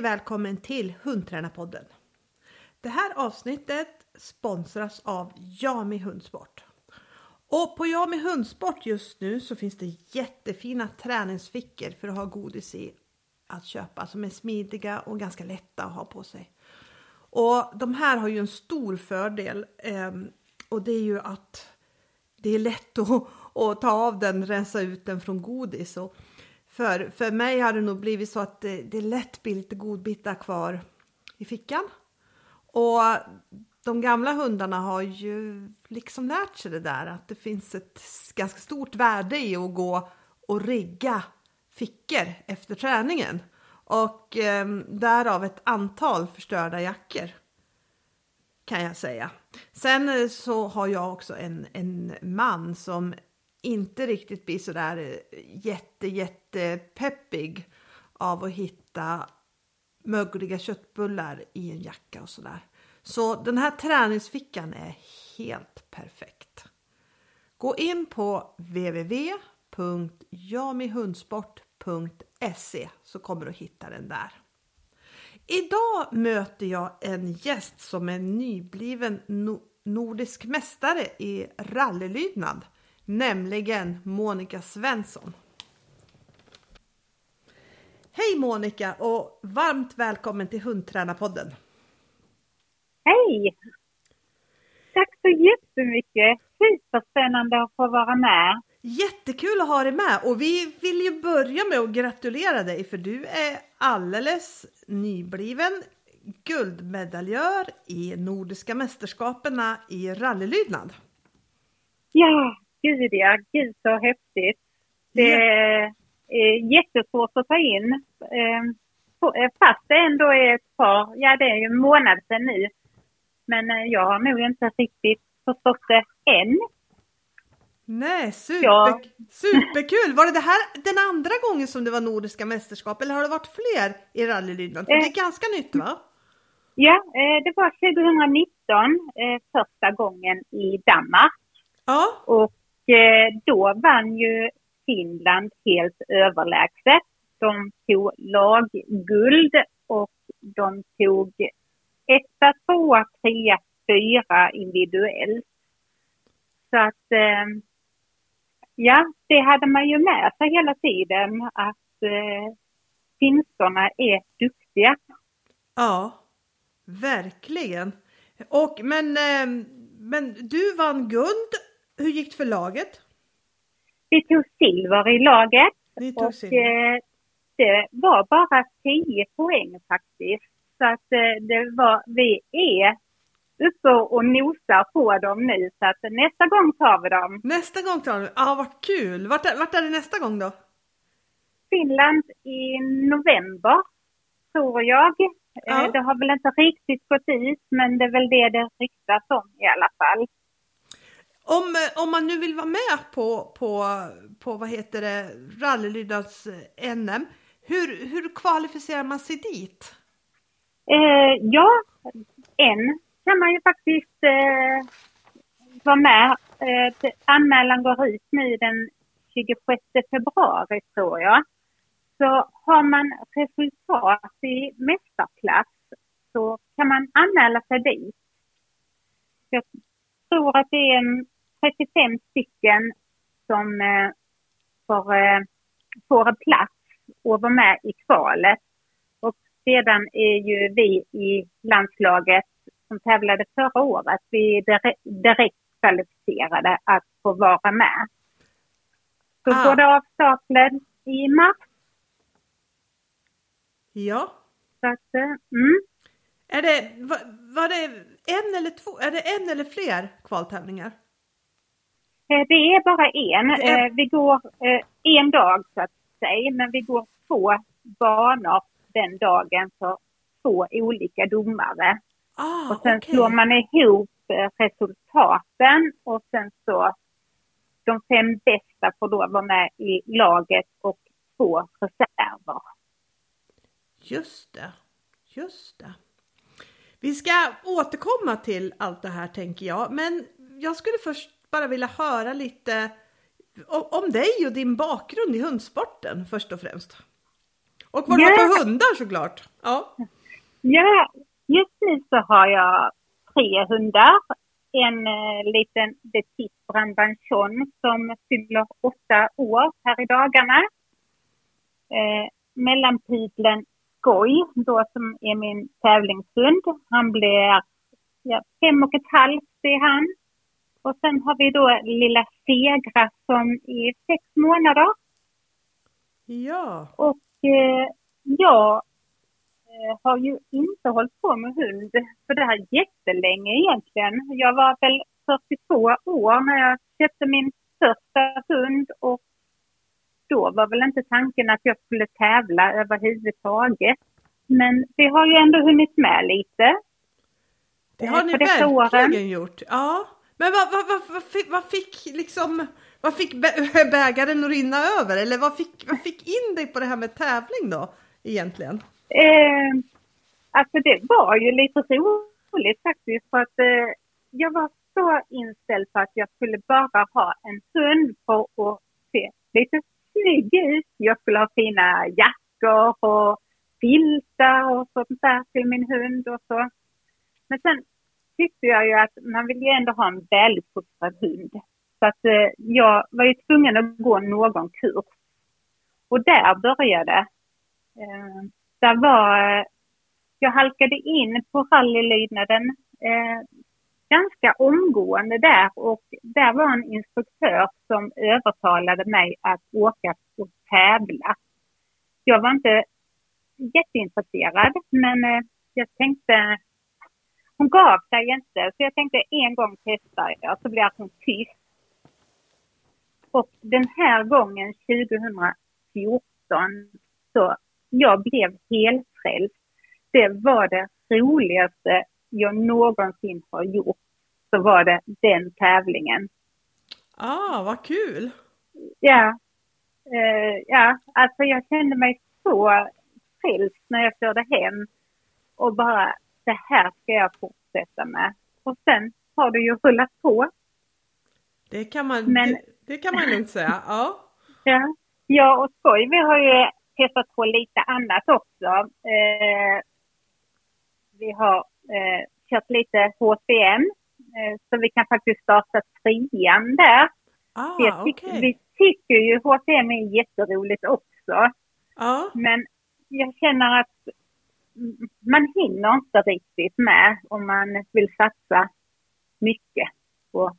mycket välkommen till Hundtränarpodden. Det här avsnittet sponsras av Jami Hundsport. Och på Jami Hundsport just nu så finns det jättefina träningsfickor för att ha godis i att köpa som är smidiga och ganska lätta att ha på sig. Och de här har ju en stor fördel eh, och det är ju att det är lätt att, att ta av den, rensa ut den från godis. Och för, för mig har det nog blivit så att det, det lätt blir lite godbitar kvar i fickan. Och de gamla hundarna har ju liksom lärt sig det där att det finns ett ganska stort värde i att gå och rigga fickor efter träningen. Och eh, därav ett antal förstörda jackor. Kan jag säga. Sen eh, så har jag också en, en man som inte riktigt blir sådär där eh, jätte jätte peppig av att hitta mögliga köttbullar i en jacka och sådär. Så den här träningsfickan är helt perfekt. Gå in på www.jamihundsport.se så kommer du hitta den där. Idag möter jag en gäst som är nybliven no nordisk mästare i rallylydnad, nämligen Monica Svensson. Hej Monica och varmt välkommen till Hundtränarpodden. Hej! Tack så jättemycket! Superspännande att få vara med. Jättekul att ha dig med och vi vill ju börja med att gratulera dig för du är alldeles nybliven guldmedaljör i Nordiska mästerskapen i rallylydnad. Ja, gud ja, gud så häftigt. Det är jättesvårt att ta in. Ehm, eh, fast det ändå är ett par, ja det är ju en månad sedan nu. Men eh, jag har nog inte riktigt förstått det än. Nej, super, ja. superkul! Var det, det här den andra gången som det var Nordiska mästerskap eller har det varit fler i rallylydnad? Eh, det är ganska nytt va? Ja, eh, det var 2019 första gången i Danmark. Ja. Och Eh, då vann ju Finland helt överlägset. De tog lagguld och de tog etta, tvåa, trea, fyra individuellt. Så att eh, ja, det hade man ju med sig hela tiden att eh, finskorna är duktiga. Ja, verkligen. Och men, eh, men du vann guld. Hur gick det för laget? Vi tog silver i laget. Ni tog och silver. Eh, det var bara 10 poäng faktiskt. Så att eh, det var, vi är uppe och nosar på dem nu så att nästa gång tar vi dem. Nästa gång tar vi Ja, vad kul! Vart är, vart är det nästa gång då? Finland i november, tror jag. Ja. Eh, det har väl inte riktigt gått ut, men det är väl det det ryktas om i alla fall. Om, eh, om man nu vill vara med på, på, på vad heter det, rallylydnads eh, NM, hur, hur kvalificerar man sig dit? Eh, ja, en kan man ju faktiskt eh, vara med. Eh, anmälan går ut nu den 26 februari tror jag. Så har man resultat i mästarklass så kan man anmäla sig dit. Jag tror att det är en 35 stycken som eh, får, eh, får en plats och vara med i kvalet. Och sedan är ju vi i landslaget som tävlade förra året, vi är direkt, kvalificerade att få vara med. Så ah. går det av stapeln i mars. Ja. Så att, eh, mm. Är det, var, var det en eller två, är det en eller fler kvaltävlingar? Eh, det är bara en. Eh, vi går en dag så att säga, men vi går två banor den dagen för två olika domare. Ah, och sen okay. slår man ihop resultaten och sen så de fem bästa får då vara med i laget och två reserver. Just det, just det. Vi ska återkomma till allt det här tänker jag, men jag skulle först bara vilja höra lite om dig och din bakgrund i hundsporten först och främst. Och vad du har för hundar såklart. Ja. Ja, just nu så har jag tre hundar. En eh, liten Petit Brandbanchon som fyller åtta år här i dagarna. Eh, mellanpudlen Skoj, då som är min tävlingshund. Han blir ja, fem och ett halvt är han. Och sen har vi då lilla Segra som är sex månader. Ja. Och eh, jag eh, har ju inte hållit på med hund för det här jättelänge egentligen. Jag var väl 42 år när jag köpte min första hund och då var väl inte tanken att jag skulle tävla överhuvudtaget. Men det har ju ändå hunnit med lite. Det har ni verkligen åren. gjort. Ja. Men vad, vad, vad, vad, fick, vad fick liksom vad fick bägaren att rinna över? Eller vad fick, vad fick in dig på det här med tävling då egentligen? Eh, alltså det var ju lite roligt faktiskt för att eh, jag var så inställd på att jag skulle bara ha en hund för att se lite snygg ut. Jag skulle ha fina jackor och filtar och sånt där till min hund och så. Men sen tyckte jag ju att man vill ju ändå ha en väluppfostrad hund. Så att eh, jag var ju tvungen att gå någon kurs. Och där började. Eh, där var, eh, jag halkade in på rallylydnaden eh, ganska omgående där och där var en instruktör som övertalade mig att åka och tävla. Jag var inte jätteintresserad men eh, jag tänkte hon gav sig inte, så jag tänkte en gång testar jag, så blir hon tyst. Och den här gången, 2014, så jag blev helt frälst. Det var det roligaste jag någonsin har gjort. Så var det den tävlingen. Ah, vad kul! Ja. Uh, ja, alltså jag kände mig så frälst när jag körde hem och bara det här ska jag fortsätta med. Och sen har det ju rullat på. Det kan man, Men, det, det kan man lugnt säga, ja. Ja, jag och Skoj, vi har ju testat på lite annat också. Eh, vi har eh, kört lite HCM, eh, så vi kan faktiskt starta trean där. Ah, tyck, okay. Vi tycker ju HCM är jätteroligt också. Ah. Men jag känner att man hinner inte riktigt med om man vill satsa mycket på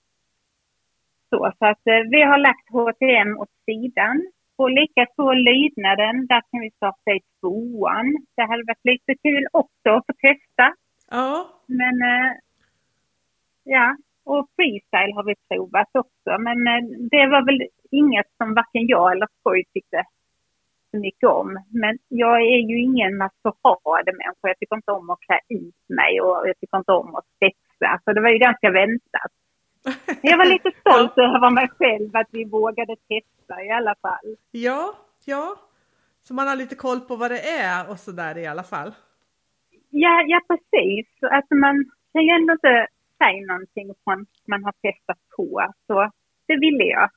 så. Så att eh, vi har lagt HTM åt sidan. Och likaså lydnaden, där kan vi starta i tvåan. Det hade varit lite kul också att få testa. Ja. Men eh, ja, och freestyle har vi provat också. Men eh, det var väl inget som varken jag eller Skoj tyckte så mycket om. Men jag är ju ingen maskeradmänniska. Jag tycker inte om att klä ut mig och jag tycker inte om att spetsa. Så det var ju ganska väntat. Jag var lite stolt över mig själv att vi vågade testa i alla fall. Ja, ja. Så man har lite koll på vad det är och så där i alla fall. Ja, ja precis. Alltså man kan ju ändå inte säga någonting från man har testat på. Så det ville jag.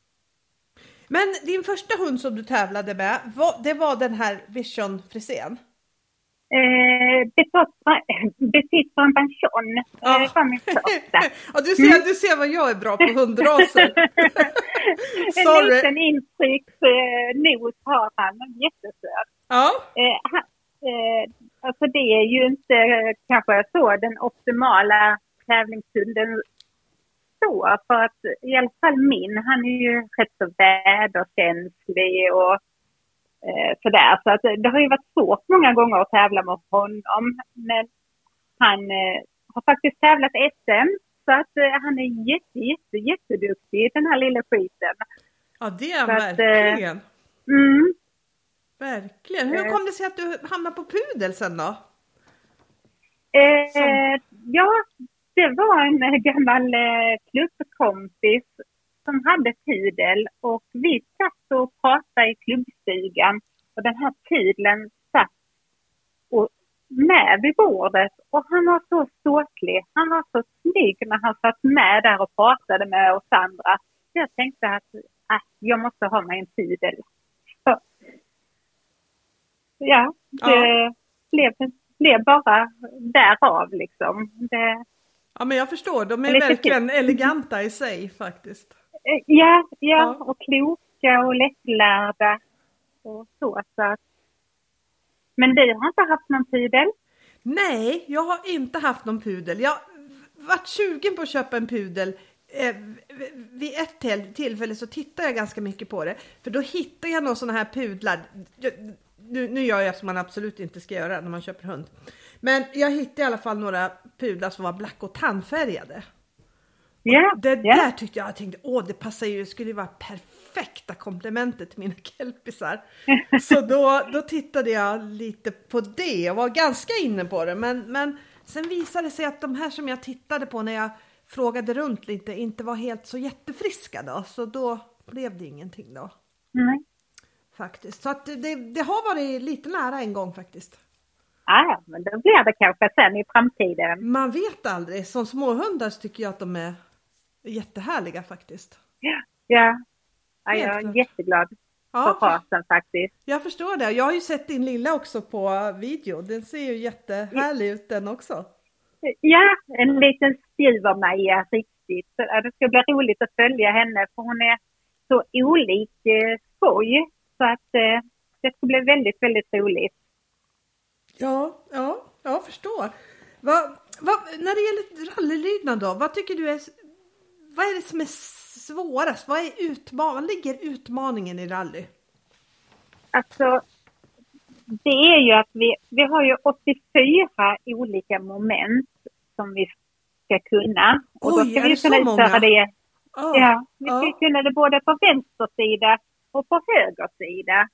Men din första hund som du tävlade med, det var den här Vision frisén? Eh, Petit Banchon ja. eh, var min första. ja, du, ser, du ser vad jag är bra på hundraser. en liten intryckt eh, nos har han, jättesöt. Ja. Eh, han, eh, alltså det är ju inte eh, kanske så den optimala tävlingshunden så, för att i alla fall min, han är ju rätt så väderkänslig och eh, sådär. Så att det har ju varit svårt många gånger att tävla med honom. Men han eh, har faktiskt tävlat SM så att eh, han är jätte, jätte, jätteduktig den här lilla skiten. Ja det är han verkligen. Att, mm. Verkligen. Hur kom det sig att du hamnade på pudel sen då? Eh, ja, det var en gammal eh, klubbkompis som hade pudel och vi satt och pratade i klubbstugan och den här pudeln satt och med vid bordet och han var så ståtlig. Han var så snygg när han satt med där och pratade med oss andra. Jag tänkte att, att jag måste ha mig en pudel. ja, det ja. Blev, blev bara därav liksom. Det, ja men jag förstår, de är verkligen kul. eleganta i sig faktiskt. Ja, ja, ja, och kloka och lättlärda och så. men du har inte haft någon pudel? Nej, jag har inte haft någon pudel. Jag varit sugen på att köpa en pudel. Eh, vid ett tillfälle så tittade jag ganska mycket på det. För då hittade jag några sådana här pudlar. Nu, nu gör jag som man absolut inte ska göra när man köper hund. Men jag hittade i alla fall några pudlar som var black och tandfärgade. Yeah, det yeah. där tyckte jag, jag tänkte, åh det passar ju, det skulle ju vara perfekta komplementet till mina kelpisar. Så då, då tittade jag lite på det och var ganska inne på det. Men, men sen visade det sig att de här som jag tittade på när jag frågade runt lite inte var helt så jättefriska då. Så då blev det ingenting då. Mm. Faktiskt. Så att det, det har varit lite nära en gång faktiskt. Ja, men då blir det kanske sen i framtiden. Man vet aldrig. Som småhundar tycker jag att de är jättehärliga faktiskt. Ja, ja. ja jag är jätteglad ja, på rasen faktiskt. Jag förstår det. Jag har ju sett din lilla också på video. Den ser ju jättehärlig ut den också. Ja, en liten Stjuvermaja riktigt. Det ska bli roligt att följa henne för hon är så olik eh, skoj. Så att eh, det ska bli väldigt, väldigt roligt. Ja, ja, jag förstår. Va, va, när det gäller rallylydnad då, vad tycker du är, vad är det som är svårast? Vad är utman ligger utmaningen i rally? Alltså, det är ju att vi, vi har ju 84 olika moment som vi ska kunna. Och Oj, då ska är vi det kunna så många? Det. Oh, ja, vi ska oh. kunna det både på vänster sida och på höger sida.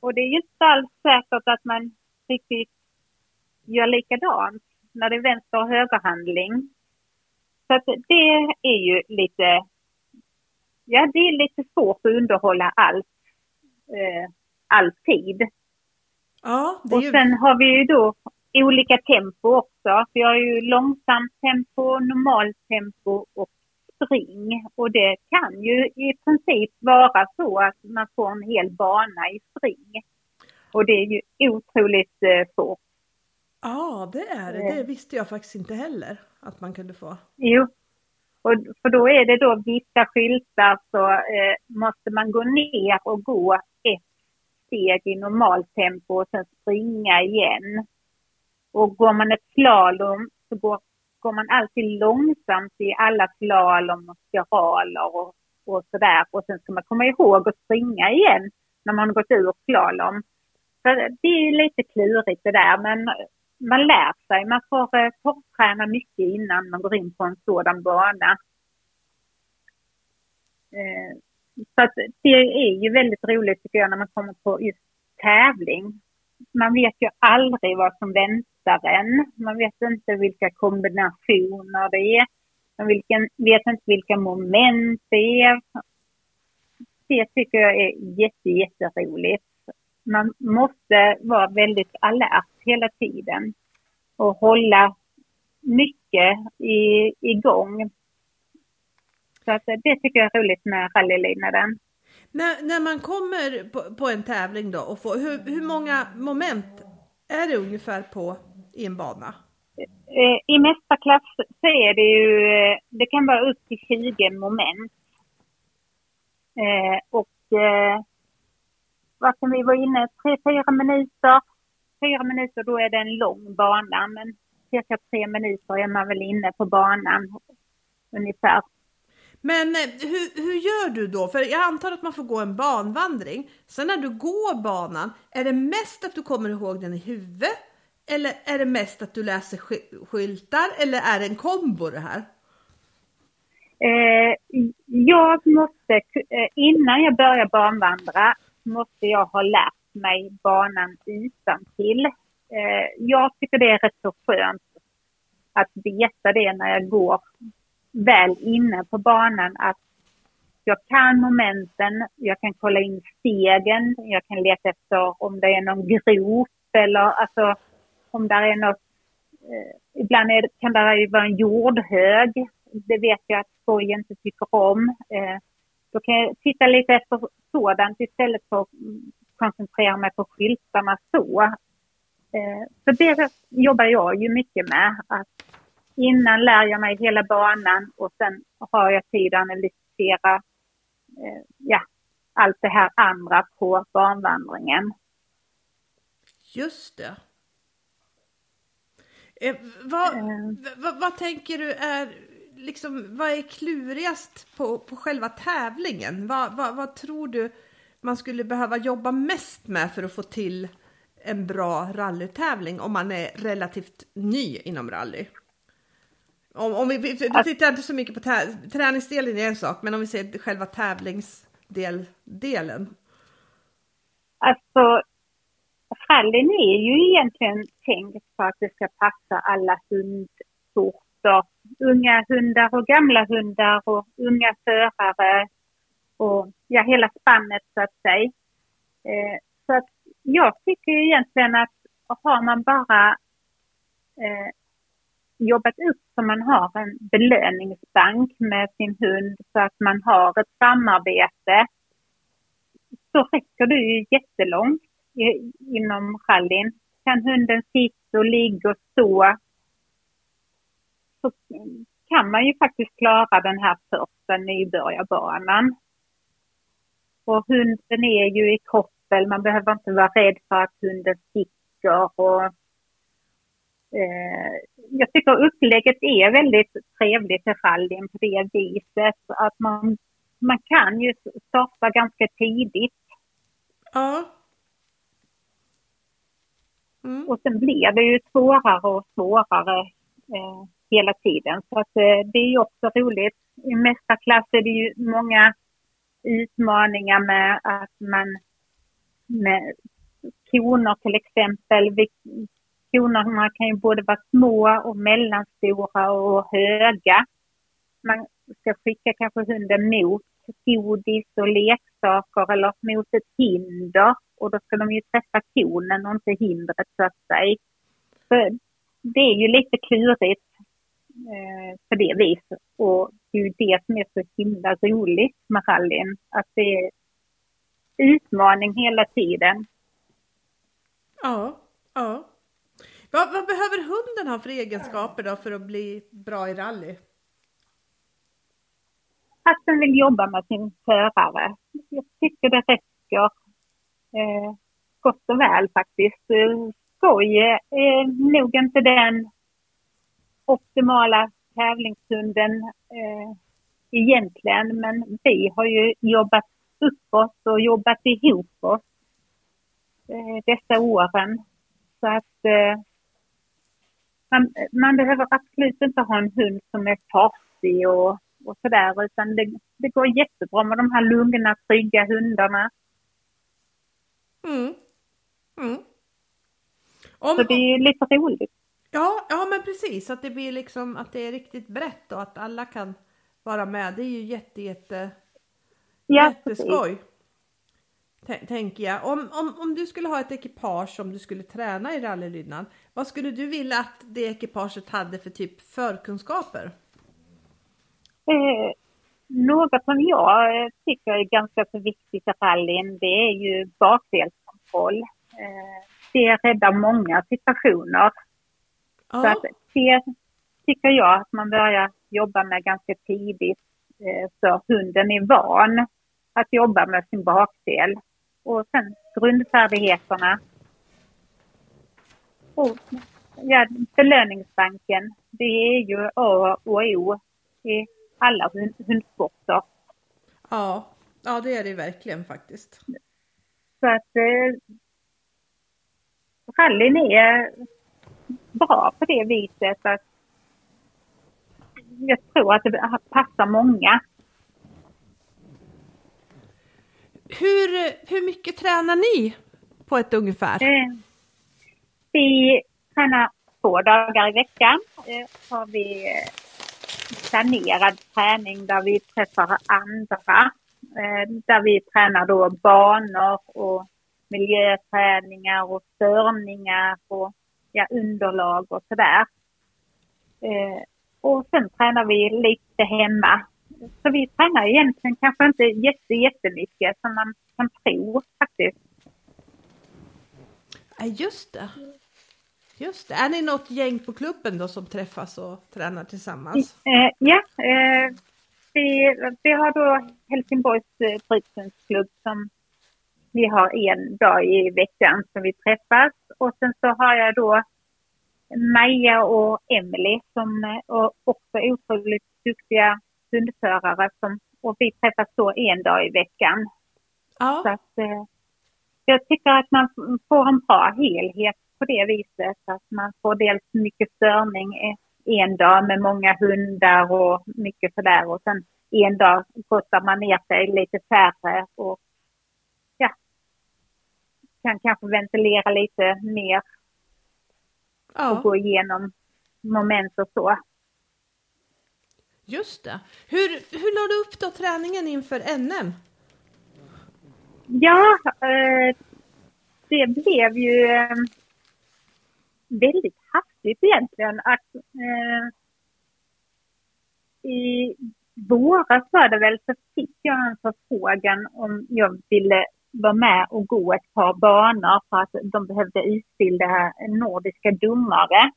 Och det är ju inte alls säkert att man riktigt gör likadant när det är vänster och högerhandling. Så att det är ju lite, ja det är lite svårt att underhålla allt, eh, alltid. Ja, och sen har vi ju då olika tempo också. Vi har ju långsamt tempo, normalt tempo och spring. Och det kan ju i princip vara så att man får en hel bana i spring. Och det är ju otroligt eh, svårt. Ja, det är det. Det visste jag faktiskt inte heller att man kunde få. Jo, och för då är det då vissa skyltar så eh, måste man gå ner och gå ett steg i normaltempo och sen springa igen. Och går man ett slalom så går, går man alltid långsamt i alla slalom och spiraler och, och sådär. Och sen ska man komma ihåg att springa igen när man har gått ur slalom. Så det är lite klurigt det där men man lär sig. Man får eh, mycket innan man går in på en sådan bana. Eh, så att det är ju väldigt roligt tycker jag när man kommer på just tävling. Man vet ju aldrig vad som väntar en. Man vet inte vilka kombinationer det är. Man vet inte vilka moment det är. Det tycker jag är jätte, jätteroligt man måste vara väldigt alert hela tiden och hålla mycket i, igång. Så att det tycker jag är roligt med rallylydnaden. När, när man kommer på, på, en tävling då och får, hur, hur många moment är det ungefär på i en bana? Eh, I mästarklass så är det ju, det kan vara upp till 20 moment. Eh, och eh, vad kan vi vara inne, tre, fyra minuter. Fyra minuter då är det en lång bana men cirka tre minuter är man väl inne på banan ungefär. Men eh, hur, hur gör du då? För jag antar att man får gå en banvandring. Sen när du går banan, är det mest att du kommer ihåg den i huvudet? Eller är det mest att du läser skyltar? Eller är det en kombo det här? Eh, jag måste, eh, innan jag börjar banvandra, måste jag ha lärt mig banan utan till. Eh, jag tycker det är rätt så skönt att veta det när jag går väl inne på banan att jag kan momenten, jag kan kolla in stegen, jag kan leta efter om det är någon grop eller alltså om det är något, eh, ibland är, kan det vara en jordhög, det vet jag att skoj inte tycker om. Eh, då kan jag titta lite efter sådant istället för att koncentrera mig på skyltarna så. Eh, så det jobbar jag ju mycket med. Att innan lär jag mig hela banan och sen har jag tid att analysera eh, ja, allt det här andra på banvandringen. Just det. Eh, vad, mm. vad, vad, tänker du är, liksom, vad är klurigast på, på själva tävlingen? Vad, vad, vad tror du man skulle behöva jobba mest med för att få till en bra rallytävling om man är relativt ny inom rally? Om, om vi, vi tittar inte så mycket på träningsdelen är en sak, men om vi ser själva tävlingsdelen. Alltså, rallyn är ju egentligen tänkt för att det ska passa alla hundsorter. Unga hundar och gamla hundar och unga förare och ja, hela spannet så att säga. Eh, så att jag tycker egentligen att har man bara eh, jobbat upp så man har en belöningsbank med sin hund så att man har ett samarbete så räcker det ju jättelångt inom rallyn. Kan hunden sitta och ligga och stå så kan man ju faktiskt klara den här första nybörjarbanan. Och hunden är ju i koppel, man behöver inte vara rädd för att hunden sticker och eh, jag tycker upplägget är väldigt trevligt i rallyn på det viset att man, man kan ju starta ganska tidigt. Ja. Mm. Och sen blir det ju svårare och svårare eh, hela tiden. Så att eh, det är ju också roligt. I mästarklass är det ju många utmaningar med att man med koner till exempel. Konerna kan ju både vara små och mellanstora och höga. Man ska skicka kanske hunden mot godis och leksaker eller mot ett hinder och då ska de ju träffa konen och inte hindret så att säga. Så det är ju lite klurigt eh, på det viset och det är ju det som är så himla roligt med rallyn, att det är utmaning hela tiden. Ja, ja. Vad, vad, behöver hunden ha för egenskaper då för att bli bra i rally? Att den vill jobba med sin förare. Jag tycker det räcker eh, gott och väl faktiskt. Eh, skoj är nog inte den optimala tävlingshunden eh, egentligen, men vi har ju jobbat upp oss och jobbat ihop oss eh, dessa åren. Så att eh, man, man, behöver absolut inte ha en hund som är tassig och, och sådär, utan det, det går jättebra med de här lugna, trygga hundarna. Mm. Mm. Om, så det är lite roligt. Ja, ja men precis att det blir liksom att det är riktigt brett och att alla kan vara med. Det är ju jätte, jätte, ja, jätteskoj. Tänker jag. Om, om, om du skulle ha ett ekipage om du skulle träna i rallylydnad. Vad skulle du vilja att det ekipaget hade för typ förkunskaper? Eh, något som jag tycker är ganska så viktigt i rallyn det är ju bakdelskontroll. Eh, det räddar många situationer. Ja. Så att det tycker jag att man börjar jobba med ganska tidigt eh, så hunden är van att jobba med sin bakdel. Och sen grundfärdigheterna. Och ja, belöningsbanken, det är ju A och O i alla hundsporter. Ja, ja det är det verkligen faktiskt. Så att eh, rallyn är bra på det viset att jag tror att det passar många. Hur, hur mycket tränar ni på ett ungefär? Eh, vi tränar två dagar i veckan. Eh, har vi eh, planerad träning där vi träffar andra. Där vi tränar då banor och miljöträningar och störningar och ja, underlag och sådär. Eh, och sen tränar vi lite hemma. Så vi tränar egentligen kanske inte jätte, jättemycket som man kan tro faktiskt. Ja, just det. Just det. Är ni något gäng på klubben då som träffas och tränar tillsammans? Eh, ja, eh, vi, vi har då Helsingborgs eh, brytningsklubb som vi har en dag i veckan som vi träffas. Och sen så har jag då Maja och Emily som är också otroligt duktiga hundförare som, och vi träffas då en dag i veckan. Ja. Så att, eh, jag tycker att man får en bra helhet på det viset. Att man får dels mycket störning en dag med många hundar och mycket sådär och sen en dag kostar man ner sig lite färre och kan kanske ventilera lite mer ja. och gå igenom moment och så. Just det. Hur, hur la du upp då träningen inför NM? Ja, eh, det blev ju eh, väldigt hastigt egentligen. Att, eh, I våras var det väl så fick jag en förfrågan om jag ville vara med och gå ett par banor för att de behövde utbilda nordiska domare.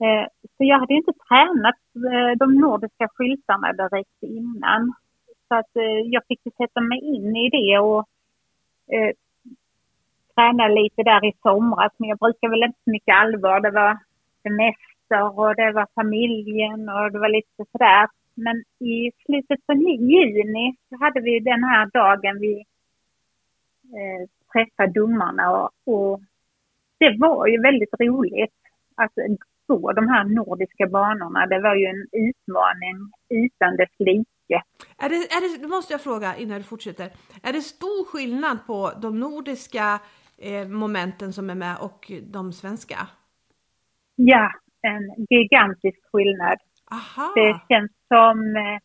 Eh, så jag hade inte tränat eh, de nordiska skyltarna direkt innan. Så att eh, jag fick sätta mig in i det och eh, träna lite där i somras. Men jag brukar väl inte så mycket allvar. Det var semester och det var familjen och det var lite sådär. Men i slutet på juni så hade vi den här dagen vi eh, träffade domarna och, och det var ju väldigt roligt att gå de här nordiska banorna. Det var ju en utmaning utan dess like. Är det, är det, måste jag fråga innan du fortsätter. Är det stor skillnad på de nordiska eh, momenten som är med och de svenska? Ja, en gigantisk skillnad. Aha. Det känns som eh,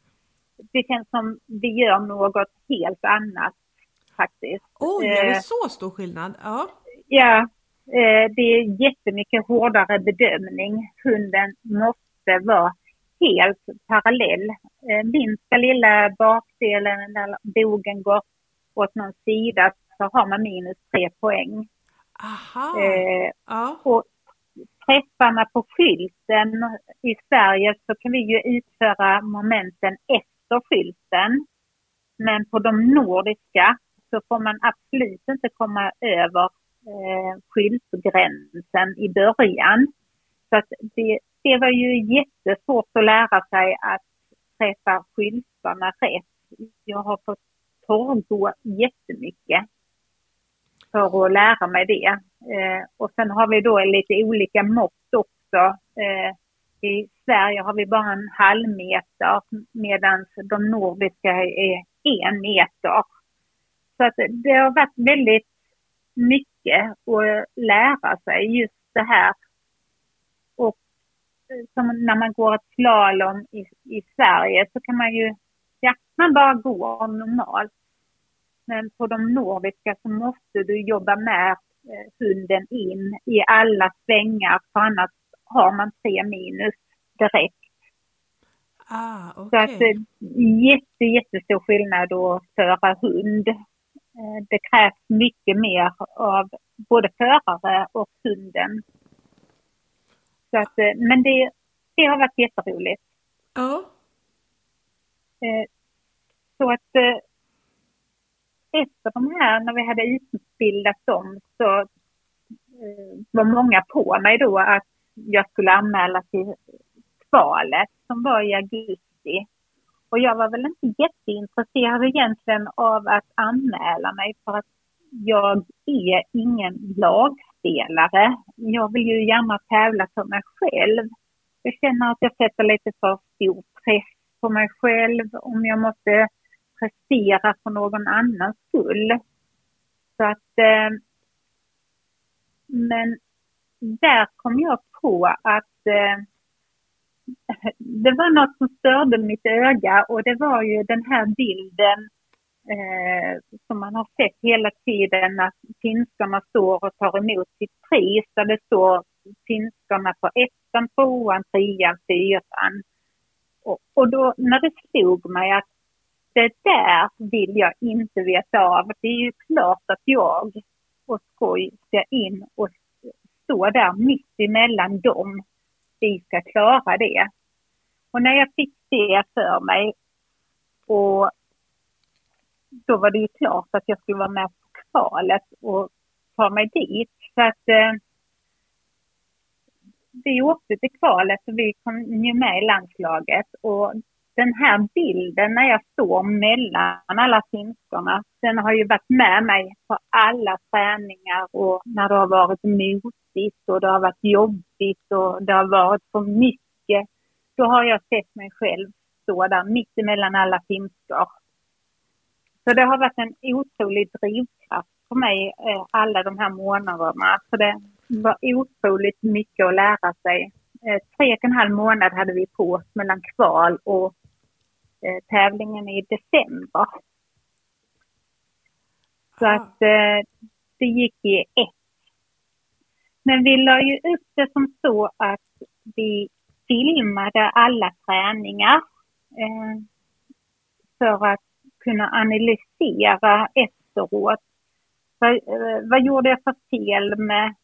det känns som vi gör något helt annat faktiskt. Oj, är det eh, så stor skillnad? Ja. Ja, eh, det är jättemycket hårdare bedömning. Hunden måste vara helt parallell. Minsta lilla bakdelen när bogen går åt någon sida så har man minus tre poäng. Aha. Eh, ja. Och träffarna på skylten i Sverige så kan vi ju utföra momenten efter skylten. Men på de nordiska så får man absolut inte komma över eh, skyltgränsen i början. Så att det, det var ju jättesvårt att lära sig att träffa skyltarna rätt. Jag har fått torrgå jättemycket för att lära mig det. Eh, och sen har vi då lite olika mått också. Eh, I Sverige har vi bara en halv meter medan de nordiska är en meter. Så att det har varit väldigt mycket att lära sig just det här. Och eh, som när man går ett slalom i, i Sverige så kan man ju, ja, man bara går normalt. Men på de nordiska så måste du jobba med eh, hunden in i alla svängar för annars har man tre minus direkt. Ah, okay. Så att eh, jätte, jättestor skillnad att föra hund. Eh, det krävs mycket mer av både förare och hunden. Så att, men det, det har varit jätteroligt. Ja. Så att efter de här, när vi hade utbildat dem, så eh, var många på mig då att jag skulle anmäla till kvalet som var i augusti. Och jag var väl inte jätteintresserad egentligen av att anmäla mig för att jag är ingen lagspelare. Jag vill ju gärna tävla för mig själv. Jag känner att jag sätter lite för stor press på mig själv om jag måste prestera för någon annans skull. Så att, eh, men där kom jag på att eh, det var något som störde mitt öga och det var ju den här bilden eh, som man har sett hela tiden att finskarna står och tar emot sitt pris där det står finskarna på ettan, tvåan, trean, fyran. Och, och då när det slog mig att det där vill jag inte veta av. Det är ju klart att jag och skoj ska in och stå där mitt emellan dem. Vi ska klara det. Och när jag fick det för mig och då var det ju klart att jag skulle vara med på kvalet och ta mig dit. Så att eh, vi åkte till kvalet och vi kom ju med i landslaget och den här bilden när jag står mellan alla finskorna, den har ju varit med mig på alla träningar och när det har varit motigt och det har varit jobbigt och det har varit för mycket. Då har jag sett mig själv stå där mitt emellan alla finskor. Så det har varit en otrolig drivkraft för mig eh, alla de här månaderna. Så det var otroligt mycket att lära sig. Eh, tre och en halv månad hade vi på oss mellan kval och eh, tävlingen i december. Så ah. att det gick i ett. Men vi la ju upp det som så att vi filmade alla träningar eh, för att kunna analysera efteråt. Vad, eh, vad gjorde jag för fel med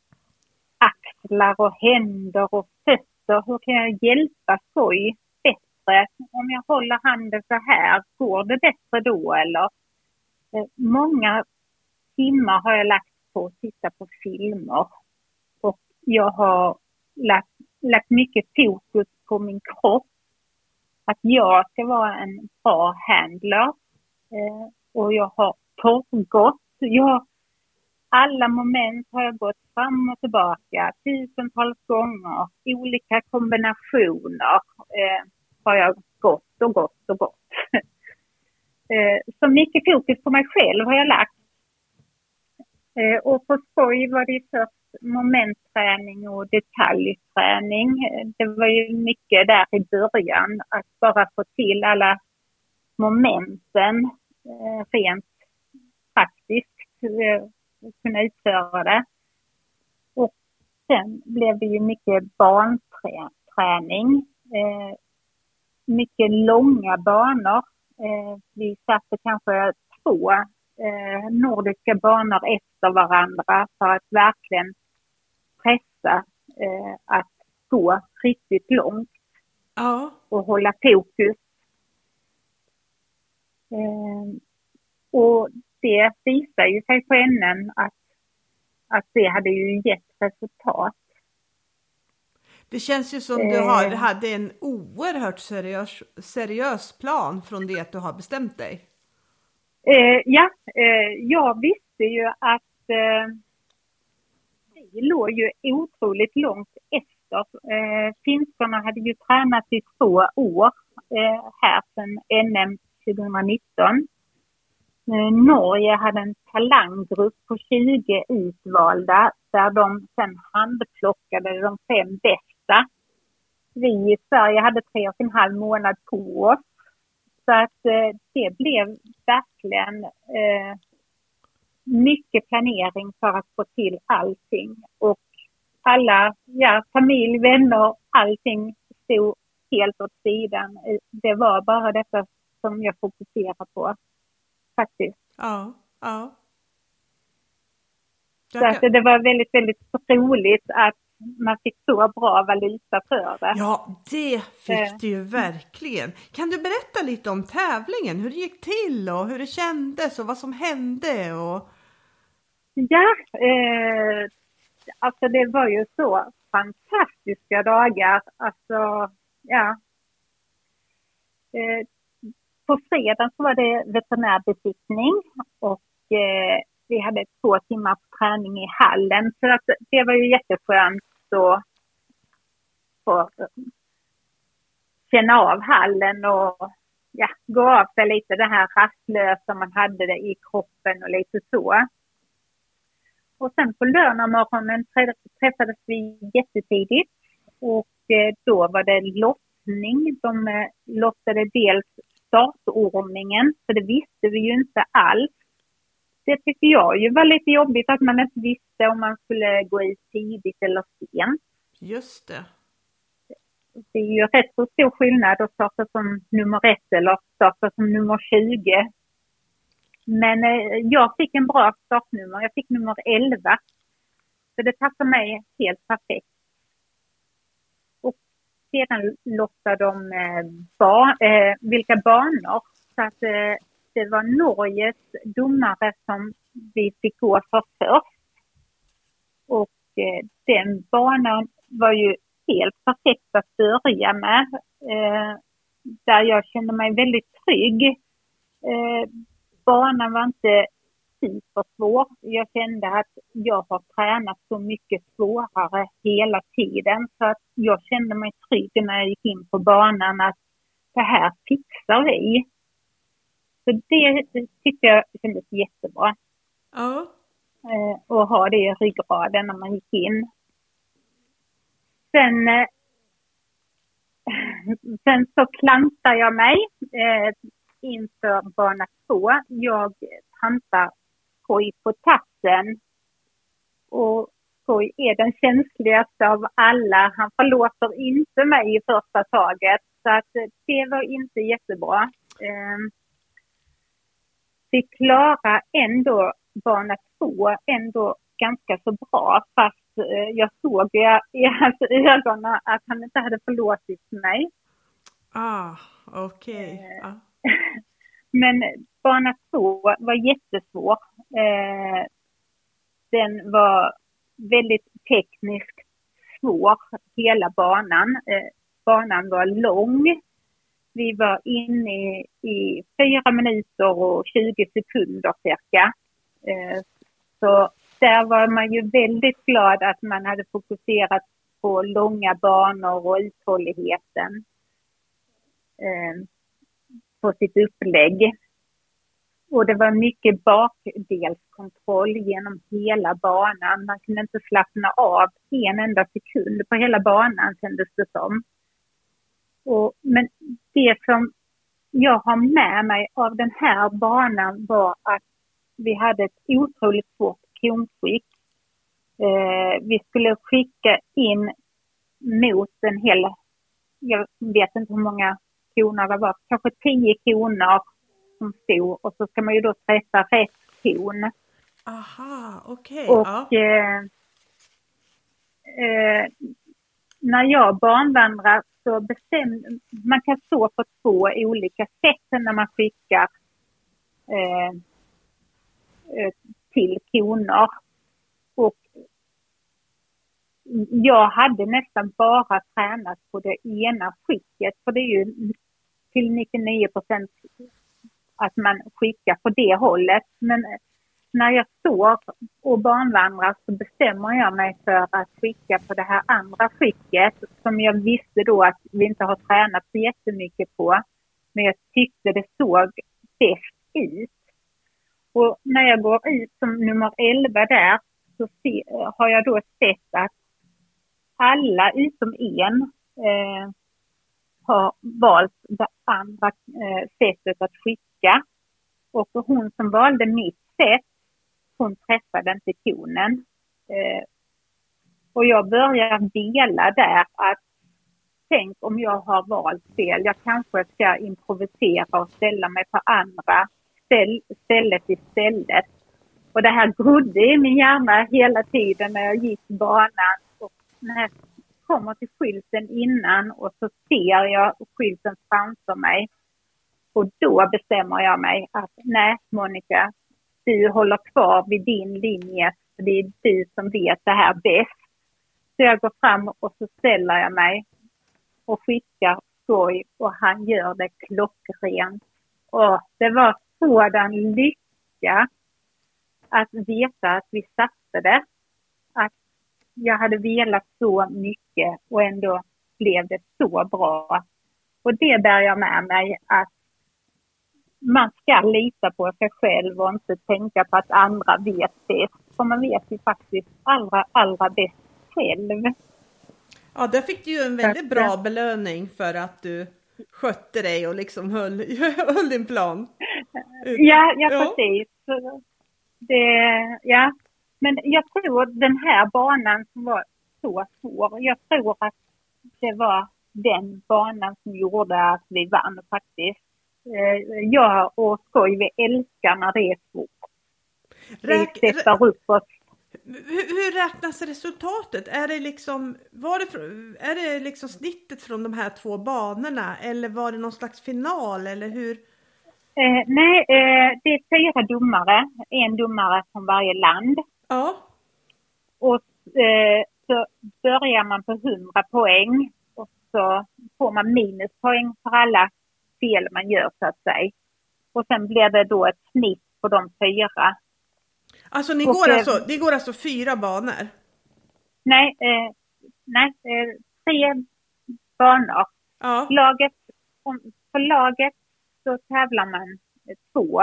axlar och händer och fötter? Hur kan jag hjälpa skoj bättre? Om jag håller handen så här, går det bättre då eller? Eh, många timmar har jag lagt på att titta på filmer och jag har lagt, lagt mycket fokus på min kropp. Att jag ska vara en bra handler eh, och jag har torrgått. Jag, alla moment har jag gått fram och tillbaka tusentals gånger. Olika kombinationer eh, har jag gått och gått och gått. eh, så mycket fokus på mig själv har jag lagt. Eh, och på skoj var det först momentträning och detaljträning. Det var ju mycket där i början, att bara få till alla momenten eh, rent praktiskt, eh, kunna utföra det. Och sen blev det ju mycket barnträning, eh, mycket långa banor. Vi satte kanske två nordiska banor efter varandra för att verkligen pressa eh, att gå riktigt långt. Ja. Och hålla fokus. Eh, och det visar ju sig på ämnen att, att det hade ju gett resultat. Det känns ju som du har, eh. hade en oerhört seriös, seriös plan från det att du har bestämt dig. Eh, ja, eh, jag visste ju att eh, vi låg ju otroligt långt efter. Eh, finskarna hade ju tränat i två år eh, här sedan NM 2019. Eh, Norge hade en talanggrupp på 20 utvalda där de sen handplockade de fem bästa. Vi i Sverige hade tre och en halv månad på oss. Så att eh, det blev verkligen eh, mycket planering för att få till allting. Och alla, ja, familj, vänner, allting stod helt åt sidan. Det var bara detta som jag fokuserade på faktiskt. Ja, ja. Så att det var väldigt, väldigt roligt att man fick så bra valuta för det. Ja, det fick du ju verkligen. Kan du berätta lite om tävlingen, hur det gick till och hur det kändes och vad som hände? Och... Ja, eh, alltså det var ju så fantastiska dagar. Alltså, ja. Eh, på fredagen så var det veterinärbesiktning och eh, vi hade två timmar träning i hallen. Så att det var ju jätteskönt att få eh, känna av hallen och ja, gå av sig lite det här rastlösa man hade det i kroppen och lite så. Och sen på lördagmorgonen träffades vi jättetidigt och eh, då var det lottning. De eh, lottade dels startordningen, för det visste vi ju inte alls. Det tycker jag ju var lite jobbigt att man inte visste om man skulle gå ut tidigt eller sent. Just det. Det är ju rätt så stor skillnad att starta som nummer ett eller starta som nummer 20. Men eh, jag fick en bra startnummer. Jag fick nummer 11. Så det passar mig helt perfekt. Och sedan lottade de eh, ba, eh, vilka banor. Så att eh, det var Norges domare som vi fick gå för först. Och eh, den banan var ju helt perfekt att börja med. Eh, där jag kände mig väldigt trygg. Eh, Banan var inte supersvår. Jag kände att jag har tränat så mycket svårare hela tiden så att jag kände mig trygg när jag gick in på banan att det här fixar vi. Så det tyckte jag kändes jättebra. Ja. Eh, och ha det i ryggraden när man gick in. Sen, eh, sen så klantar jag mig eh, inför bana två. Jag trampar skoj på tassen. Och skoj är den känsligaste av alla. Han förlåter inte mig i första taget. Så att eh, det var inte jättebra. Eh, vi klarar ändå bana två ändå ganska så bra fast eh, jag såg i, hans ögon att han inte hade förlåtit mig. Ah, okej. Okay. Eh, ah. Men bana två var jättesvår. Eh, den var väldigt tekniskt svår, hela banan. Eh, banan var lång vi var inne i fyra minuter och 20 sekunder cirka. Eh, så där var man ju väldigt glad att man hade fokuserat på långa banor och uthålligheten eh, på sitt upplägg. Och det var mycket bakdelskontroll genom hela banan. Man kunde inte slappna av en enda sekund på hela banan kändes det som. Och, men det som jag har med mig av den här banan var att vi hade ett otroligt svårt konskick. Eh, vi skulle skicka in mot en hel, jag vet inte hur många koner det var, kanske tio koner som stod och så ska man ju då träffa rätt kon. Aha, okej. Okay. Och ja. eh, eh, när jag barnvandrar så bestäm, man kan stå på två olika sätt när man skickar eh, eh, till koner. Och jag hade nästan bara tränat på det ena skicket, för det är ju till 99 procent att man skickar på det hållet. Men eh, när jag står och barnvandrar så bestämmer jag mig för att skicka på det här andra skicket som jag visste då att vi inte har tränat så jättemycket på. Men jag tyckte det såg bäst ut. Och när jag går ut som nummer 11 där så har jag då sett att alla utom en eh, har valt det andra eh, sättet att skicka. Och hon som valde mitt sätt hon träffade inte tonen. Eh, och jag börjar dela där att tänk om jag har valt fel. Jag kanske ska improvisera och ställa mig på andra ställ, stället istället. Och det här grodde i min hjärna hela tiden när jag gick banan. Och när jag kommer till skylten innan och så ser jag skylten framför mig. Och då bestämmer jag mig att nej Monica, du håller kvar vid din linje, för det är du som vet det här bäst. Så jag går fram och så ställer jag mig och skickar skoj och han gör det klockrent. Och det var sådan lycka att veta att vi satte det. Jag hade velat så mycket och ändå blev det så bra. Och det bär jag med mig att man ska lita på sig själv och inte tänka på att andra vet bäst. För man vet ju faktiskt allra, allra bäst själv. Ja, där fick du ju en väldigt bra belöning för att du skötte dig och liksom höll, höll din plan. Ja, ja, ja. precis. Det, ja. Men jag tror den här banan som var så svår, jag tror att det var den banan som gjorde att vi vann faktiskt. eh, jag och skoj, vi älskar när det är svårt. Räk, vi sätter upp oss. Hur, hur, räknas resultatet? Är det liksom, var det, är det liksom snittet från de här två banorna eller var det någon slags final eller hur? Eh, nej, eh, det är fyra domare, en domare från varje land. Ja. Och eh, så börjar man på 100 poäng och så får man minuspoäng för alla fel man gör så att säga. Och sen blir det då ett snitt på de fyra. Alltså ni går, alltså, det går alltså fyra banor? Nej, eh, nej eh, tre banor. Ja. Laget, för laget så tävlar man två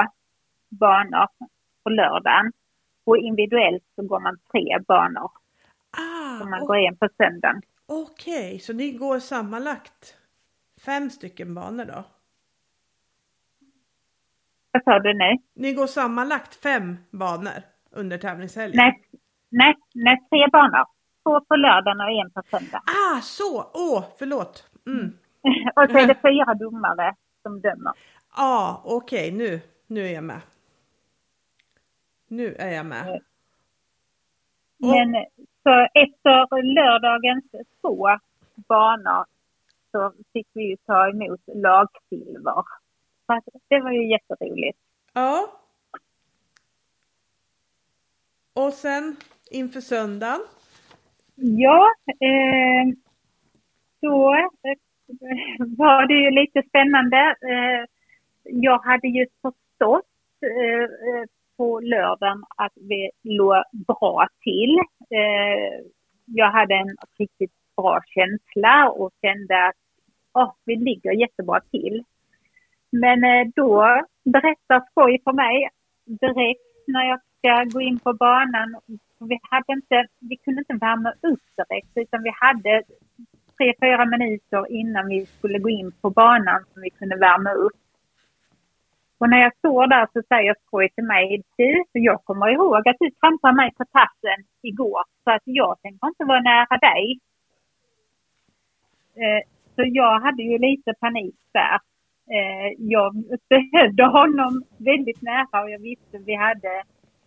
banor på lördagen. Och individuellt så går man tre banor. Ah, så man och, går en på söndagen. Okej, okay, så ni går sammanlagt fem stycken banor då? Vad sa du nu? Ni går sammanlagt fem banor under tävlingshelgen? Nej, nej, nej tre banor. Två på lördagen och en på söndag. Ah, så! Åh, oh, förlåt. Mm. och så är det fyra domare som dömer. Ja, ah, okej, okay. nu, nu är jag med. Nu är jag med. Men så efter lördagens två banor så fick vi ju ta emot lagsilver. Det var ju jätteroligt. Ja. Och sen inför söndagen? Ja, eh, då eh, var det ju lite spännande. Eh, jag hade ju förstått eh, på lördagen att vi låg bra till. Eh, jag hade en riktigt bra känsla och kände att oh, vi ligger jättebra till. Men eh, då berättar Skoj för mig direkt när jag ska gå in på banan. Vi, hade inte, vi kunde inte värma upp direkt utan vi hade tre, fyra minuter innan vi skulle gå in på banan som vi kunde värma upp. Och när jag står där så säger Skoj till mig, du, jag kommer ihåg att du trampade mig på tassen igår så att jag tänker inte vara nära dig. Eh, så jag hade ju lite panik där. Eh, jag behövde honom väldigt nära och jag visste vi hade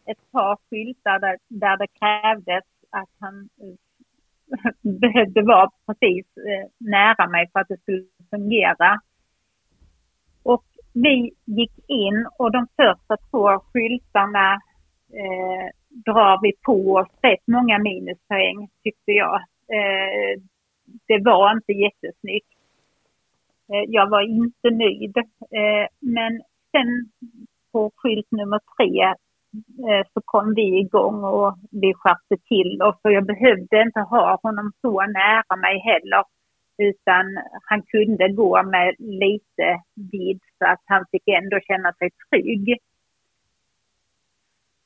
ett par skyltar där, där det krävdes att han eh, behövde vara precis eh, nära mig för att det skulle fungera vi gick in och de första två skyltarna eh, drar vi på oss rätt många minuspoäng tyckte jag. Eh, det var inte jättesnyggt. Eh, jag var inte nöjd. Eh, men sen på skylt nummer tre eh, så kom vi igång och vi skärpte till oss och jag behövde inte ha honom så nära mig heller utan han kunde gå med lite vid så att han fick ändå känna sig trygg.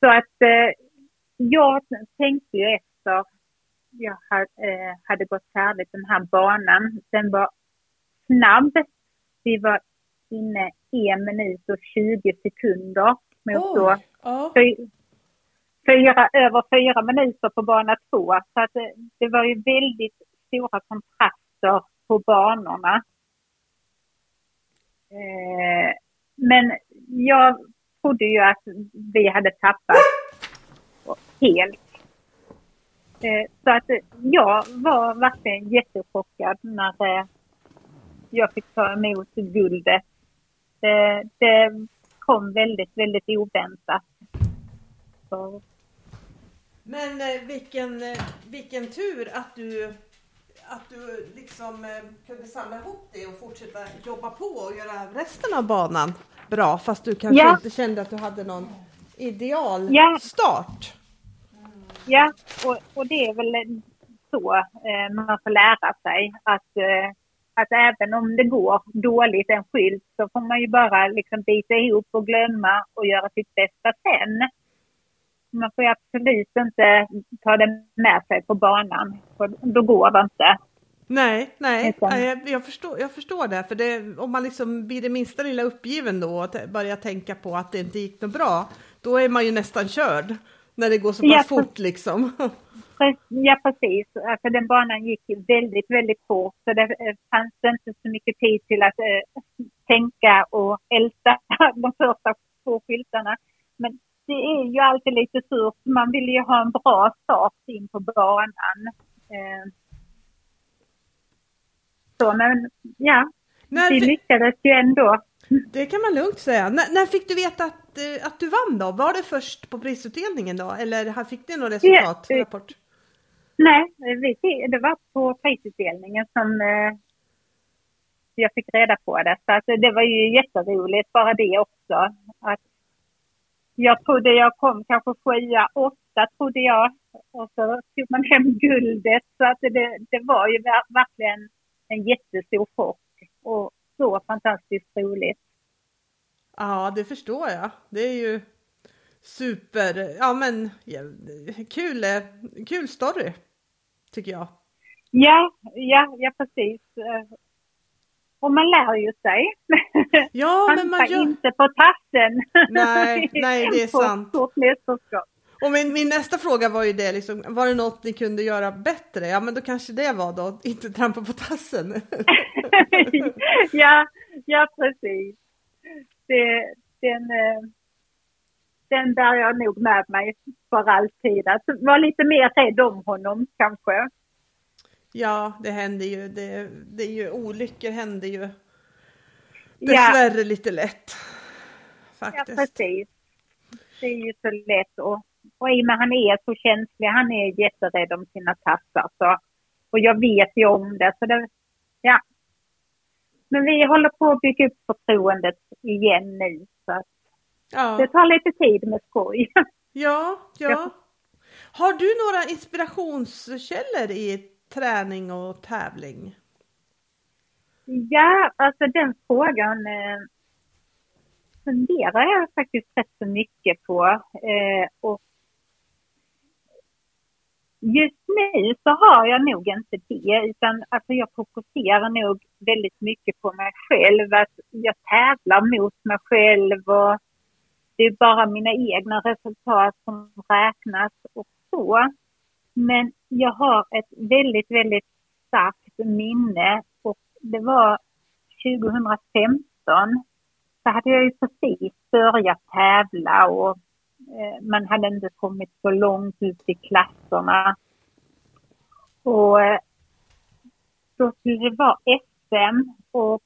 Så att eh, jag tänkte ju efter jag hade, eh, hade gått färdigt den här banan. Den var snabb. Vi var inne en minut och 20 sekunder mot oh, då oh. fyra, över fyra minuter på bana två. Så att det, det var ju väldigt stora kontraster också på banorna. Eh, men jag trodde ju att vi hade tappat helt. Eh, så att jag var verkligen jättechockad när eh, jag fick ta emot guldet. Det, det kom väldigt, väldigt oväntat. Så. Men eh, vilken, eh, vilken tur att du att du liksom eh, kunde samla ihop det och fortsätta jobba på och göra resten av banan bra fast du kanske ja. inte kände att du hade någon ideal ja. start. Ja, och, och det är väl så eh, man får lära sig att, eh, att även om det går dåligt en skylt så får man ju bara liksom bita ihop och glömma och göra sitt bästa sen man får absolut inte ta det med sig på banan. För då går det inte. Nej, nej, jag, jag, förstår, jag förstår det. För det, om man liksom blir det minsta lilla uppgiven då och börjar tänka på att det inte gick något bra, då är man ju nästan körd. När det går så pass ja, fort liksom. Ja, precis. Alltså, den banan gick väldigt, väldigt fort. Så det fanns inte så mycket tid till att äh, tänka och älta de första två skyltarna. Men det är ju alltid lite surt. Man vill ju ha en bra start in på banan. Eh, så men ja, När vi lyckades ju ändå. det kan man lugnt säga. När, när fick du veta att, eh, att du vann då? Var det först på prisutdelningen då? Eller fick ni något resultat? Ja? Nej, vi, det var på prisutdelningen som eh, jag fick reda på det. Så att det var ju jätteroligt, bara det också. Att jag trodde jag kom kanske sjua, åtta trodde jag. Och så tog man hem guldet. Så att det, det var ju ver- verkligen en jättestor chock. Och så fantastiskt roligt. Ja, det förstår jag. Det är ju super, ja men kul, eh, kul story tycker jag. Ja, ja, ja precis. Och man lär ju sig. Ja, men man gör... inte på tassen. Nej, nej, det är På sant. stort mästerskap. Och min, min nästa fråga var ju det, liksom, var det något ni kunde göra bättre? Ja, men då kanske det var då, inte trampa på tassen. ja, ja, precis. Det, den, eh, den bär jag nog med mig för alltid. Att vara lite mer rädd om honom kanske. Ja, det händer ju, det, det är ju, olyckor händer ju Ja, dessvärre lite lätt. ja, Faktiskt. precis. Det är ju så lätt. Och, och i och med han är så känslig, han är jätterädd om sina tassar. Så, och jag vet ju om det. Så det ja. Men vi håller på att bygga upp förtroendet igen nu. Så att Ja. det tar lite tid med skoj. Ja, ja. Ja. Har du några inspirationskällor i träning och tävling? Ja, alltså den frågan eh, funderar jag faktiskt rätt så mycket på. Eh, och just nu så har jag nog inte det, utan alltså jag fokuserar nog väldigt mycket på mig själv. Att jag tävlar mot mig själv och det är bara mina egna resultat som räknas och så. Men jag har ett väldigt, väldigt starkt minne och det var 2015. Så hade jag ju precis börjat tävla och eh, man hade inte kommit så långt ut i klasserna. Och eh, då skulle det vara SM och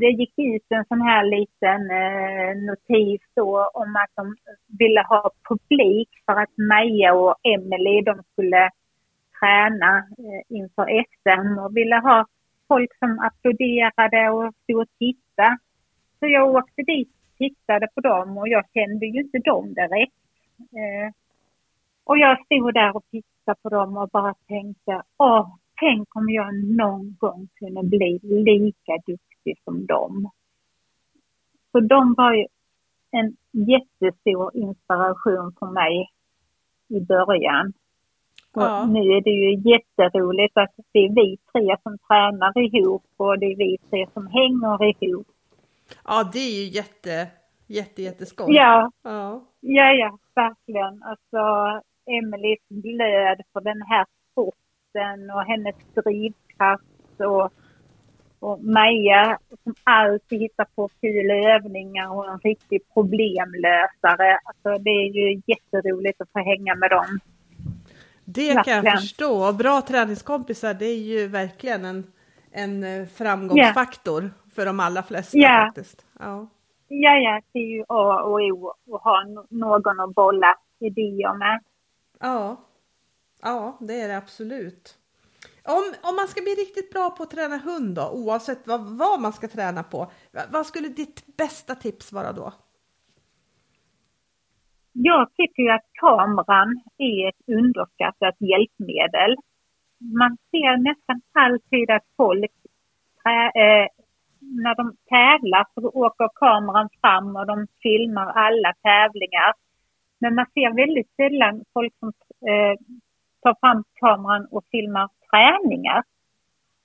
det gick ut en sån här liten eh, notis då om att de ville ha publik för att Maja och Emelie de skulle träna eh, inför SM och ville ha folk som applåderade och stod och tittade. Så jag åkte dit och tittade på dem och jag kände ju inte dem direkt. Eh, och jag stod där och tittade på dem och bara tänkte, åh, tänk om jag någon gång kunde bli lika duktig som dem. Så de var ju en jättestor inspiration för mig i början. Ja. nu är det ju jätteroligt att det är vi tre som tränar ihop och det är vi tre som hänger ihop. Ja, det är ju jätte, jätte, jätteskoj. Ja, Ja. ja, ja, verkligen. Alltså, Emelies glöd för den här sporten och hennes drivkraft och, och Maja som alltid hittar på kul övningar och en riktig problemlösare. Alltså, det är ju jätteroligt att få hänga med dem. Det kan jag förstå. Och bra träningskompisar, det är ju verkligen en, en eh, framgångsfaktor för de allra flesta Ja. faktiskt. Ja. Ja, ja, det är ju A och O att ha någon att bolla idéer med. Ja. ja, det är det absolut. Om, om man ska bli riktigt bra på att träna hund då, oavsett vad, vad man ska träna på, vad skulle ditt bästa tips vara då? Jag tycker ju att kameran är ett underskattat hjälpmedel. Man ser nästan alltid att folk, trä, eh, när de tävlar så åker kameran fram och de filmar alla tävlingar. Men man ser väldigt sällan folk som eh, tar fram kameran och filmar träningar.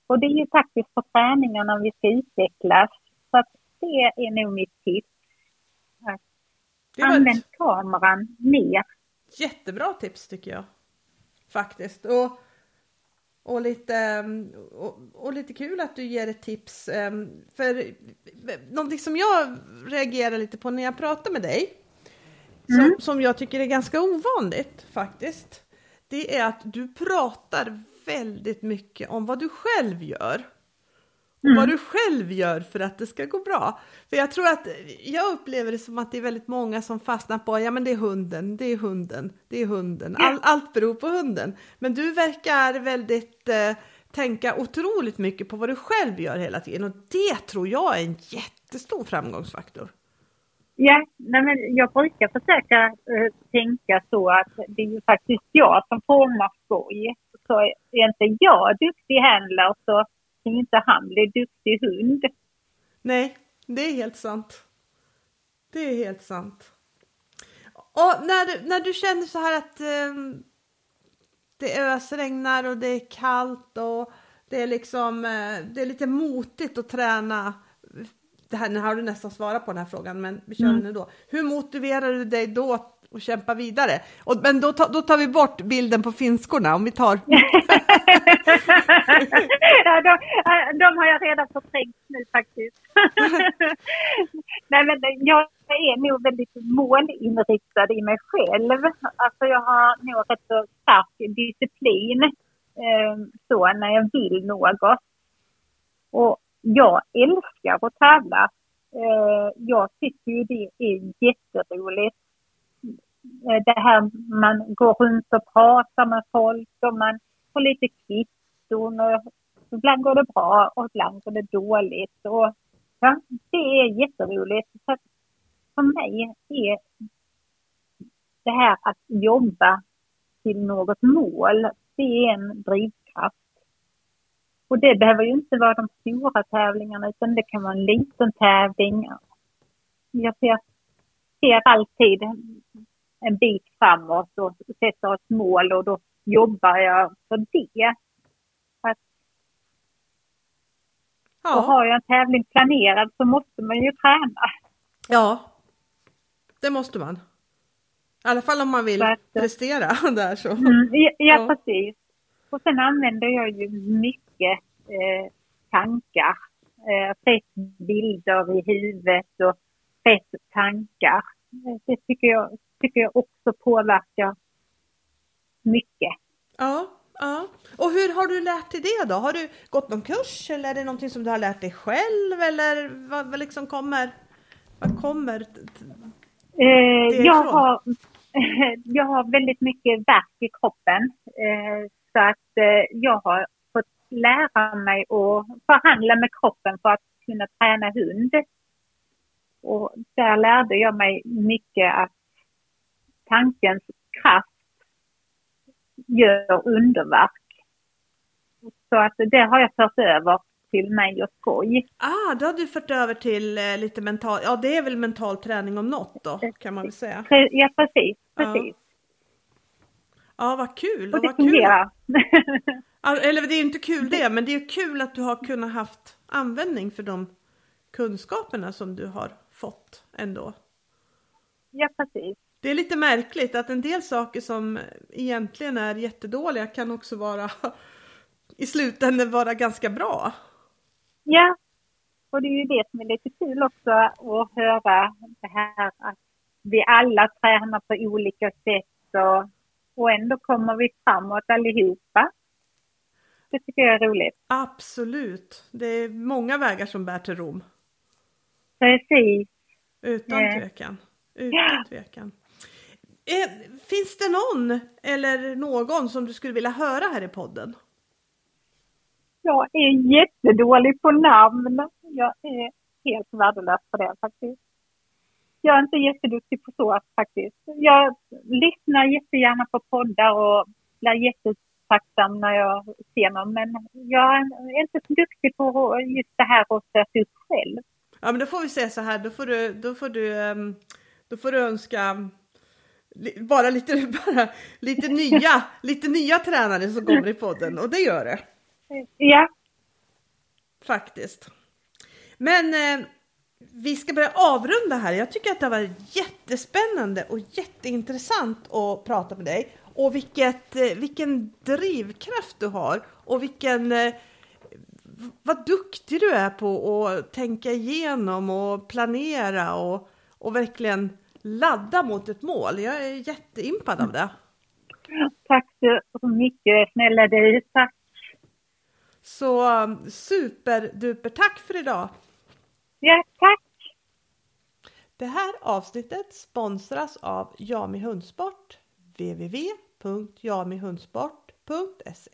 Och det är ju faktiskt på träningarna vi ska utvecklas. Så att det är nog mitt tips. Var Använd ett kameran mer. jättebra tips tycker jag. Faktiskt. Och Och lite, mm, och, och, lite kul att du ger ett tips. Ehm, för någonting som jag reagerar lite på när jag pratar med dig, mm. som, som jag tycker är ganska ovanligt faktiskt, det är att du pratar väldigt mycket om vad du själv gör. Och mm. vad du själv gör för att det ska gå bra. För jag tror att, jag upplever det som att det är väldigt många som fastnar på, ja men det är hunden, det är hunden, det är hunden, All, allt beror på hunden. Men du verkar väldigt eh, tänka otroligt mycket på vad du själv gör hela tiden och det tror jag är en jättestor framgångsfaktor. Ja, nej men jag brukar försöka uh, tänka så att det är ju faktiskt jag som formar skoj. Så är inte jag duktig heller så kan inte han bli duktig hund. Nej, det är helt sant. Det är helt sant. Och när du, när du känner så här att eh, det ösregnar och det är kallt och det är liksom eh, det är lite motigt att träna. Det här, nu har du nästan svarat på den här frågan, men vi kör mm. den då. Hur motiverar du dig då och kämpa vidare. Och, men då, ta, då tar vi bort bilden på finskorna om vi tar... ja, de, de, har jag redan förträngt nu faktiskt. Nej, men jag är nog väldigt målinriktad i mig själv. Alltså jag har nog rätt så stark disciplin eh, så när jag vill något. Och jag älskar att tävla. Eh, jag tycker ju det är jätteroligt. Eh, det här man går runt och pratar med folk och man får lite kvitton. ibland går det bra och ibland går det dåligt. Och, ja, det är jätteroligt. Så för mig är det här att jobba till något mål, det är en drivkraft. Och det behöver ju inte vara de stora tävlingarna utan det kan vara en liten tävling. Jag ser, ser alltid en bit framåt och sätter ett mål och då jobbar jag för det. Att, ja. Och har jag en tävling planerad så måste man ju träna. Ja, det måste man. I alla fall om man vill att, prestera där så. Mm, ja, ja, precis. Och sen använder jag ju mycket eh, tankar. Eh, rätt bilder i huvudet och rätt tankar. Det tycker jag tycker jag också påverkar mycket. Ja, ja. Och hur har du lärt dig det då? Har du gått någon kurs eller är det någonting som du har lärt dig själv eller vad, vad liksom kommer? Vad kommer? Eh, jag, har, jag har väldigt mycket värk i kroppen eh, så att eh, jag har fått lära mig att förhandla med kroppen för att kunna träna hund. Och där lärde jag mig mycket att tankens kraft gör underverk. Så att det har jag fört över till mig och skoj. Ah, det har du fört över till eh, lite mental, ja det är väl mental träning om något då kan man väl säga. Ja precis, precis. Ja, ja vad kul. Och det vad fungerar. Kul. Eller det är inte kul det, men det är kul att du har kunnat haft användning för de kunskaperna som du har fått ändå. Ja precis. Det är lite märkligt att en del saker som egentligen är jättedåliga kan också vara i slutändan vara ganska bra. Ja, och det är ju det som är lite kul också att höra det här att vi alla tränar på olika sätt och, och ändå kommer vi framåt allihopa. Det tycker jag är roligt. Absolut. Det är många vägar som bär till Rom. Precis. Utan eh. tvekan. Utan ja. tvekan. Eh, finns det någon eller någon som du skulle vilja höra här i podden? Jag är jättedålig på namn. Jag är helt värdelös på det faktiskt. Jag är inte jätteduktig på så faktiskt. Jag lyssnar jättegärna på poddar och blir jättetacksam när jag ser någon. Men jag är inte så duktig på just det här att söka upp själv. Ja men då får vi säga så här, då får du, då får du, ehm, då får du önska bara lite, bara lite nya, lite nya tränare som kommer i podden och det gör det. Ja. Faktiskt. Men eh, vi ska börja avrunda här. Jag tycker att det har varit jättespännande och jätteintressant att prata med dig. och vilket, eh, vilken drivkraft du har och vilken eh, vad duktig du är på att tänka igenom och planera och, och verkligen ladda mot ett mål. Jag är jätteimpad av det. Tack så mycket, snälla du. Tack. Så superduper tack för idag. Ja, tack. Det här avsnittet sponsras av Jami Hundsport www.jamihundsport.se